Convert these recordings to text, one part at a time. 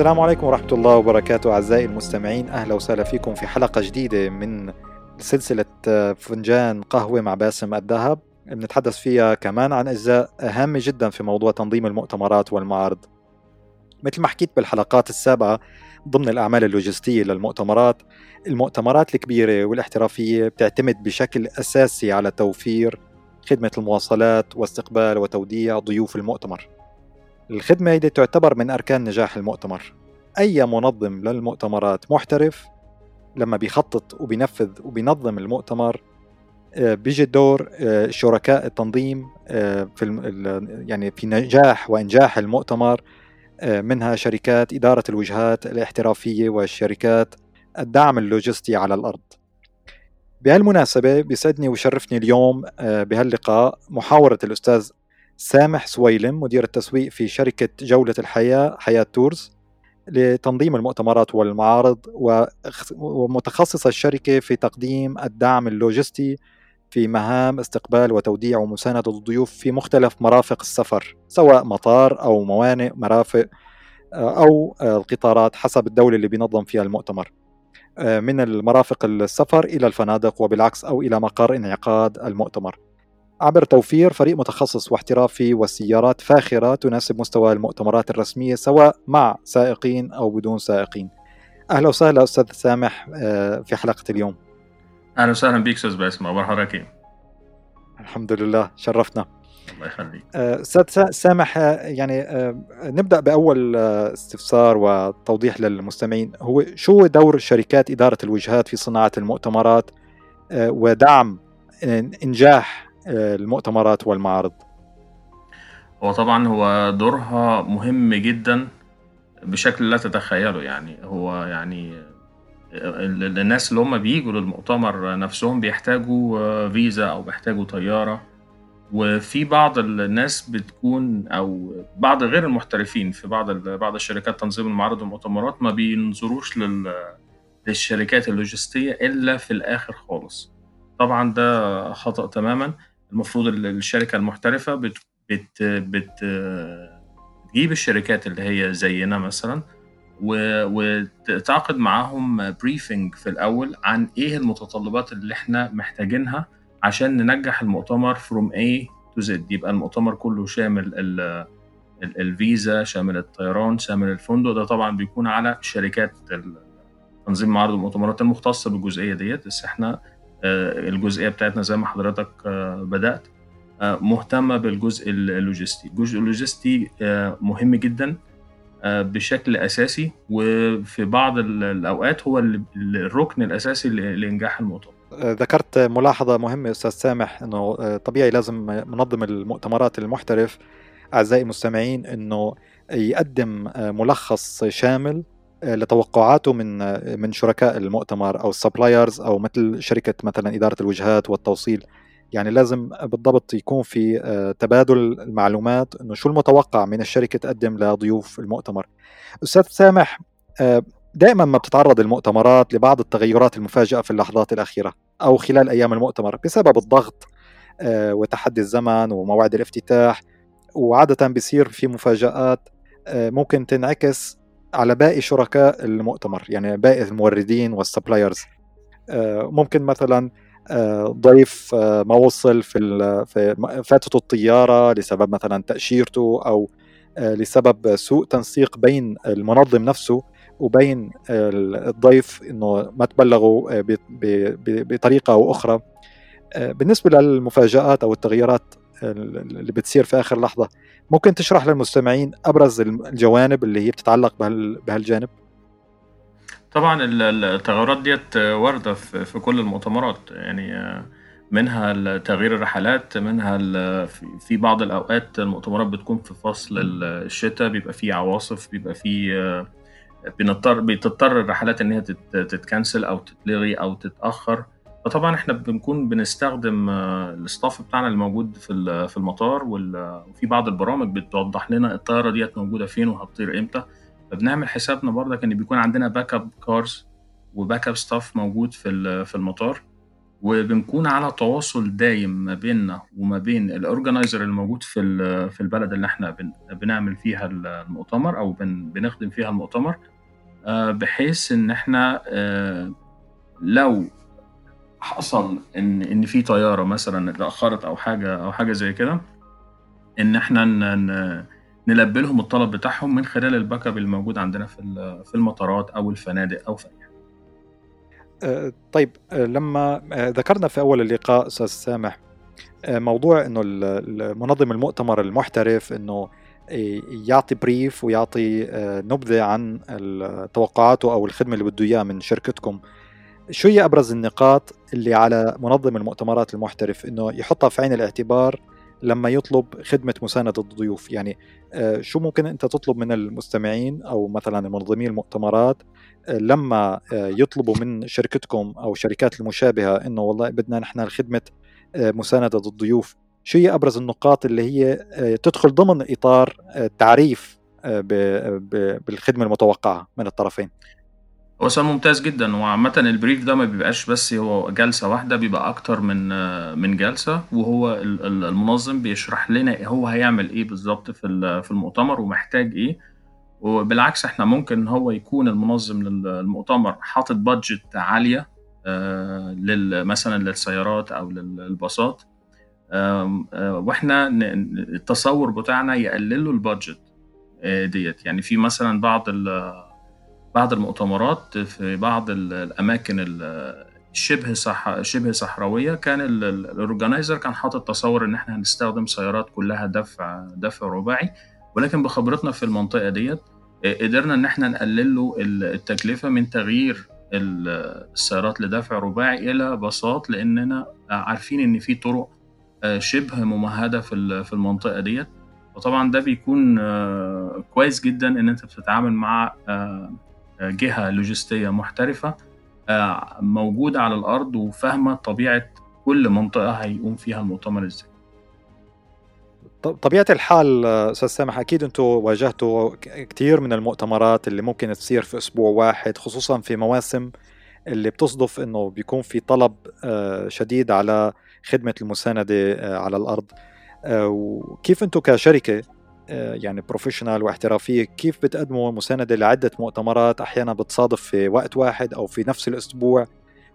السلام عليكم ورحمة الله وبركاته أعزائي المستمعين. أهلا وسهلا فيكم في حلقة جديدة من سلسلة فنجان قهوة مع باسم الذهب. بنتحدث فيها كمان عن أجزاء هامة جدا في موضوع تنظيم المؤتمرات والمعارض. مثل ما حكيت بالحلقات السابقة ضمن الأعمال اللوجستية للمؤتمرات المؤتمرات الكبيرة والاحترافية بتعتمد بشكل أساسي على توفير خدمة المواصلات واستقبال وتوديع ضيوف المؤتمر. الخدمة هذه تعتبر من أركان نجاح المؤتمر أي منظم للمؤتمرات محترف لما بيخطط وبينفذ وبينظم المؤتمر آه، بيجي دور آه، شركاء التنظيم آه، في يعني في نجاح وإنجاح المؤتمر منها شركات إدارة الوجهات الاحترافية والشركات الدعم اللوجستي على الأرض. بهالمناسبة بيسعدني ويشرفني اليوم بهاللقاء محاورة الأستاذ سامح سويلم مدير التسويق في شركة جولة الحياة حياة Tours لتنظيم المؤتمرات والمعارض ومتخصصة الشركة في تقديم الدعم اللوجستي في مهام استقبال وتوديع ومساندة الضيوف في مختلف مرافق السفر سواء مطار أو موانئ مرافق أو القطارات حسب الدولة اللي بينظم فيها المؤتمر. من المرافق السفر إلى الفنادق وبالعكس أو إلى مقر انعقاد المؤتمر. عبر توفير فريق متخصص واحترافي وسيارات فاخرة تناسب مستوى المؤتمرات الرسمية سواء مع سائقين أو بدون سائقين. أهلا وسهلا أستاذ سامح آه، في حلقة اليوم. أهلا وسهلا بك أستاذ باسم أخبار حضرتك الحمد لله شرفنا. الله يخليك. آه، أستاذ سامح آه، يعني نبدأ بأول استفسار وتوضيح للمستمعين. هو شو دور شركات إدارة الوجهات في صناعة المؤتمرات؟ ودعم إنجاح المؤتمرات والمعارض؟ هو طبعا هو دورها مهم جدا بشكل لا تتخيله يعني. هو يعني الناس اللي هم بيجوا للمؤتمر نفسهم بيحتاجوا فيزا أو بيحتاجوا طيارة. وفي بعض الناس بتكون أو بعض غير المحترفين في بعض بعض الشركات تنظيم المعارض والمؤتمرات ما بينظروش للشركات اللوجستية إلا في الآخر خالص. طبعا ده خطأ تماما. المفروض الشركة المحترفة بت بت بت تجيب الشركات اللي هي زينا مثلا وتعقد معاهم بريفنج في الأول عن إيه المتطلبات اللي إحنا محتاجينها عشان ننجح المؤتمر from A to Z. يبقى المؤتمر كله شامل الفيزا شامل الطيران شامل الفندق. ده طبعا بيكون على شركات تنظيم معارض المؤتمرات المختصة بالجزئية ديت بس إحنا الجزئية بتاعتنا زي ما حضرتك آه، بدأت. آه، مهتمه بالجزء اللوجستي. الجزء اللوجستي مهم جدا بشكل أساسي وفي بعض الأوقات هو الركن الأساسي لإنجاح المؤتمر. ذكرت ملاحظة مهمة أستاذ سامح أنه طبيعي لازم منظم المؤتمرات المحترف أعزائي المستمعين أنه يقدم ملخص شامل لتوقعاته من من شركاء المؤتمر أو السبلايرز أو مثل شركة مثلا إدارة الوجهات والتوصيل. يعني لازم بالضبط يكون في آه، تبادل المعلومات إنه شو المتوقع من الشركة تقدم لضيوف المؤتمر. أستاذ سامح آه، دائما ما بتتعرض المؤتمرات لبعض التغيرات المفاجئة في اللحظات الأخيرة أو خلال أيام المؤتمر بسبب الضغط آه، وتحدي الزمن ومواعيد الافتتاح وعادة بيصير في مفاجآت ممكن تنعكس على باقي شركاء المؤتمر يعني باقي الموردين والسبلايرز آه، ممكن مثلا آه، ضيف آه، ما وصل في فاتته الطيارة لسبب مثلا تأشيرته أو لسبب سوء تنسيق بين المنظم نفسه وبين الضيف إنه ما تبلغوا بطريقة أو أخرى. بالنسبة للمفاجآت أو التغييرات اللي بتصير في آخر لحظة. ممكن تشرح للمستمعين أبرز الجوانب اللي هي بتتعلق بهالجانب؟ طبعا التغيرات ديت واردة في كل المؤتمرات. يعني منها تغيير الرحلات منها في بعض الأوقات المؤتمرات بتكون في فصل الشتاء بيبقى فيه عواصف بيبقى فيه بنضطر بتضطر الرحلات إن هي تتكنسل أو تتلغي أو تتأخر. فطبعا إحنا بنكون بنستخدم آه، ال staff بتاعنا اللي موجود في في المطار وفي بعض البرامج بتوضح لنا الطيارة ديت موجودة فين وهتطير إمتى. فبنعمل حسابنا برضك إن بيكون عندنا backup cars و backup staff موجود في في المطار. وبنكون على تواصل دايم ما بيننا وما بين ال organizer الموجود في في البلد اللي إحنا بنعمل فيها المؤتمر أو بنخدم فيها المؤتمر. بحيث إن إحنا لو حصل إن إن في طيارة مثلا اتأخرت أو حاجة أو حاجة زي كده إن إحنا نلبي لهم الطلب بتاعهم من خلال الباك أب الموجود عندنا في في المطارات أو الفنادق أو في أه طيب أه لما أه ذكرنا في أول اللقاء أستاذ سامح موضوع إنه المنظم المؤتمر المحترف إنه يعطي بريف ويعطي نبذة عن توقعاته أو الخدمة اللي بده إياها من شركتكم. شو هي أبرز النقاط اللي على منظم المؤتمرات المحترف؟ إنه يحطها في عين الاعتبار لما يطلب خدمة مساندة الضيوف. يعني شو ممكن أنت تطلب من المستمعين أو مثلا منظمي المؤتمرات لما يطلبوا من شركتكم أو شركات المشابهة أنه والله بدنا نحن خدمة مساندة الضيوف؟ شو هي أبرز النقاط اللي هي تدخل ضمن إطار التعريف بالخدمة المتوقعة من الطرفين؟ هو سؤال ممتاز جدا. وعامة البريف ده ما بيبقاش بس هو جلسة واحدة بيبقى أكتر من من جلسة وهو المنظم بيشرح لنا هو هيعمل إيه بالظبط في في المؤتمر ومحتاج إيه. وبالعكس إحنا ممكن هو يكون المنظم للمؤتمر حاطط بادجت عالية مثلا للسيارات أو للباصات. وإحنا التصور بتاعنا يقللوا ال budget ديت. يعني في مثلا بعض بعض المؤتمرات في بعض الأماكن الشبه صح شبه صحراوية كان ال organizer كان حاطط تصور إن إحنا هنستخدم سيارات كلها دفع دفع رباعي. ولكن بخبرتنا في المنطقة ديت قدرنا إن إحنا نقلل له التكلفة من تغيير السيارات لدفع رباعي إلى باصات لأننا عارفين إن في طرق شبه ممهدة في في المنطقة ديت. وطبعا ده بيكون كويس جدا إن أنت بتتعامل مع جهة لوجستية محترفة موجودة على الأرض وفاهمة طبيعة كل منطقة هيقوم فيها المؤتمر إزاي طبيعة الحال أستاذ سامح أكيد أنتم واجهتوا كثير من المؤتمرات اللي ممكن تصير في أسبوع واحد خصوصا في مواسم اللي بتصدف أنه بيكون في طلب شديد على خدمة المساندة على الأرض. وكيف أنتم كشركة يعني professional واحترافية كيف بتقدموا مساندة لعدة مؤتمرات؟ أحيانا بتصادف في وقت واحد أو في نفس الأسبوع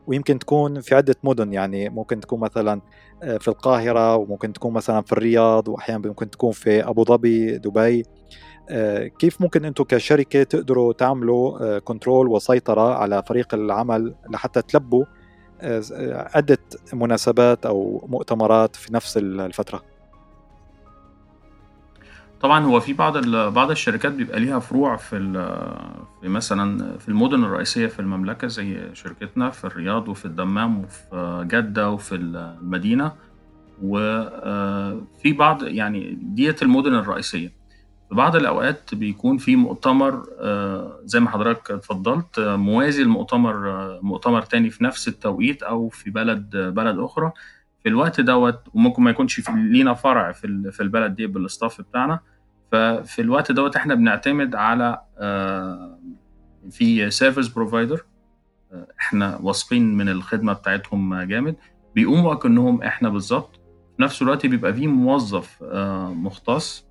ويمكن تكون في عدة مدن يعني ممكن تكون مثلا في القاهرة وممكن تكون مثلا في الرياض واحيانا ممكن تكون في أبو ظبي دبي. كيف ممكن أنتم كشركة تقدروا تعملوا control وسيطرة على فريق العمل لحتى تلبوا عدة مناسبات أو مؤتمرات في نفس الفترة؟ طبعا هو في بعض بعض الشركات بيبقى ليها فروع في في مثلا في المدن الرئيسية في المملكة زي شركتنا في الرياض وفي الدمام وفي جدة وفي المدينة. وفي بعض يعني ديت المدن الرئيسية. في بعض الأوقات بيكون في مؤتمر زي ما حضرتك اتفضلت موازي المؤتمر مؤتمر تاني في نفس التوقيت أو في بلد بلد أخرى. في الوقت دوت وممكن ما يكونش في لينا فرع في في البلد دي بال staff بتاعنا. ففي الوقت دوت إحنا بنعتمد على في service provider إحنا واثقين من الخدمة بتاعتهم جامد. بيقوموا اكنهم إحنا بالظبط. في نفس الوقت بيبقى في موظف مختص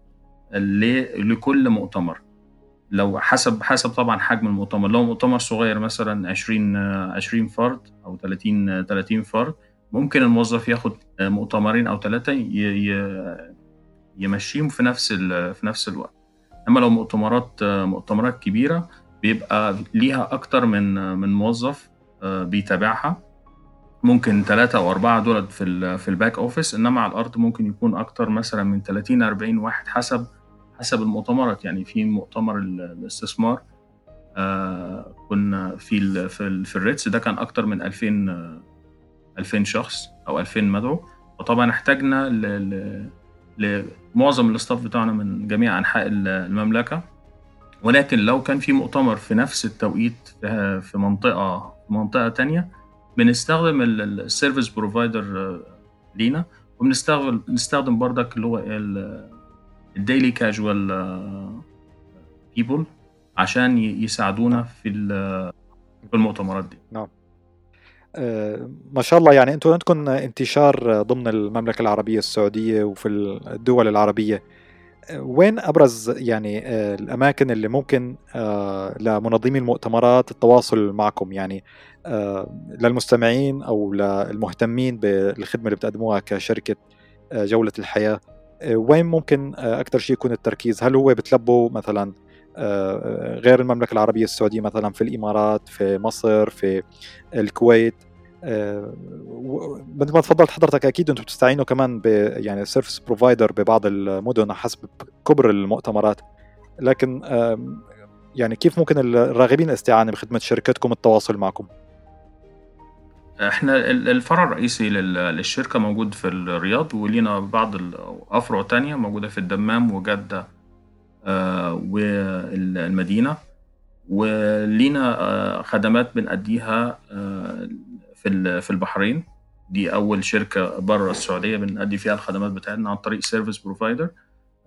لكل مؤتمر. لو حسب حسب طبعا حجم المؤتمر. لو مؤتمر صغير مثلا 20 20 فرد أو 30 30 فرد ممكن الموظف ياخد مؤتمرين أو ثلاثة يمشيهم في نفس في نفس الوقت. أما لو مؤتمرات مؤتمرات كبيرة بيبقى ليها أكتر من من موظف بيتابعها. ممكن ثلاثة أو أربعة دول في في ال back office إنما على الأرض ممكن يكون أكتر مثلا من 30 40 واحد حسب حسب المؤتمرات. يعني في مؤتمر الاستثمار آه كنا في في ال Ritz ده كان أكتر من 2000 2000 شخص أو 2000 مدعو. وطبعا احتاجنا ل لمعظم ال staff بتاعنا من جميع أنحاء المملكة. ولكن لو كان في مؤتمر في نفس التوقيت في منطقه في منطقة تانية بنستخدم ال service provider لينا وبنستخدم نستخدم بردك اللي هو الديلي كاجوال بيبل عشان يساعدونا في في المؤتمرات دي. نعم. ما شاء الله يعني أنتم عندكم انتشار ضمن المملكة العربية السعودية وفي الدول العربية. وين أبرز يعني الأماكن اللي ممكن لمنظمي المؤتمرات التواصل معكم؟ يعني للمستمعين أو للمهتمين بالخدمه اللي بتقدموها كشركة جولة الحياة. وين ممكن أكثر شيء يكون التركيز؟ هل هو بتلبوا مثلا غير المملكة العربية السعودية مثلا في الإمارات في مصر في الكويت. مثل ما تفضلت حضرتك أكيد أنتم بتستعينوا كمان ب يعني service provider ببعض المدن حسب كبر المؤتمرات. لكن يعني كيف ممكن الراغبين الاستعانة بخدمة شركتكم التواصل معكم؟ إحنا الفرع الرئيسي للشركة موجود في الرياض ولينا بعض الأفرع تانية موجودة في الدمام وجدة. والمدينة. ولينا خدمات بنأديها في في البحرين. دي أول شركة بره السعودية بنأدي فيها الخدمات بتاعتنا عن طريق service provider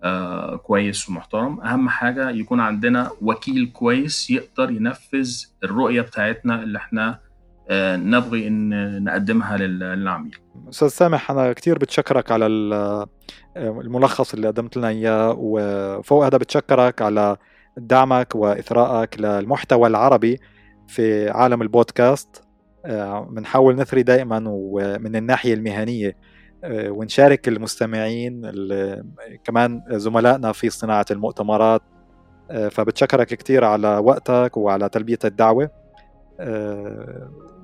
آه كويس ومحترم. أهم حاجة يكون عندنا وكيل كويس يقدر ينفذ الرؤية بتاعتنا اللي إحنا آه نبغي إن نقدمها للعميل. أستاذ سامح أنا كثير بتشكرك على الملخص اللي قدمت لنا إياه وفوق هذا بتشكرك على دعمك واثرائك للمحتوى العربي في عالم البودكاست. بنحاول نثري دائما ومن الناحية المهنية ونشارك المستمعين كمان زملائنا في صناعة المؤتمرات. فبتشكرك كثير على وقتك وعلى تلبية الدعوة.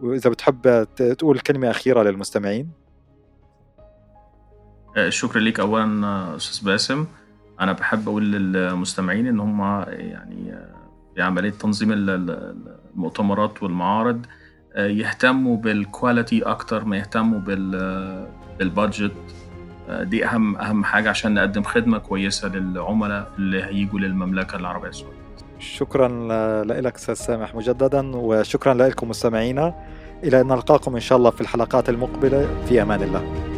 وإذا بتحب تقول كلمة أخيرة للمستمعين. شكرا لك اولا أستاذ باسم. أنا بحب أقول للمستمعين إن هم يعني في عملية تنظيم المؤتمرات والمعارض يهتموا بالكواليتي أكتر ما يهتموا بال بالبادجت دي أهم أهم حاجة عشان نقدم خدمة كويسة للعملاء اللي هيجوا للمملكة العربية السعودية. شكرا لك أستاذ سامح مجددا وشكرا لكم مستمعينا. إلى أن نلقاكم إن شاء الله في الحلقات المقبلة في أمان الله.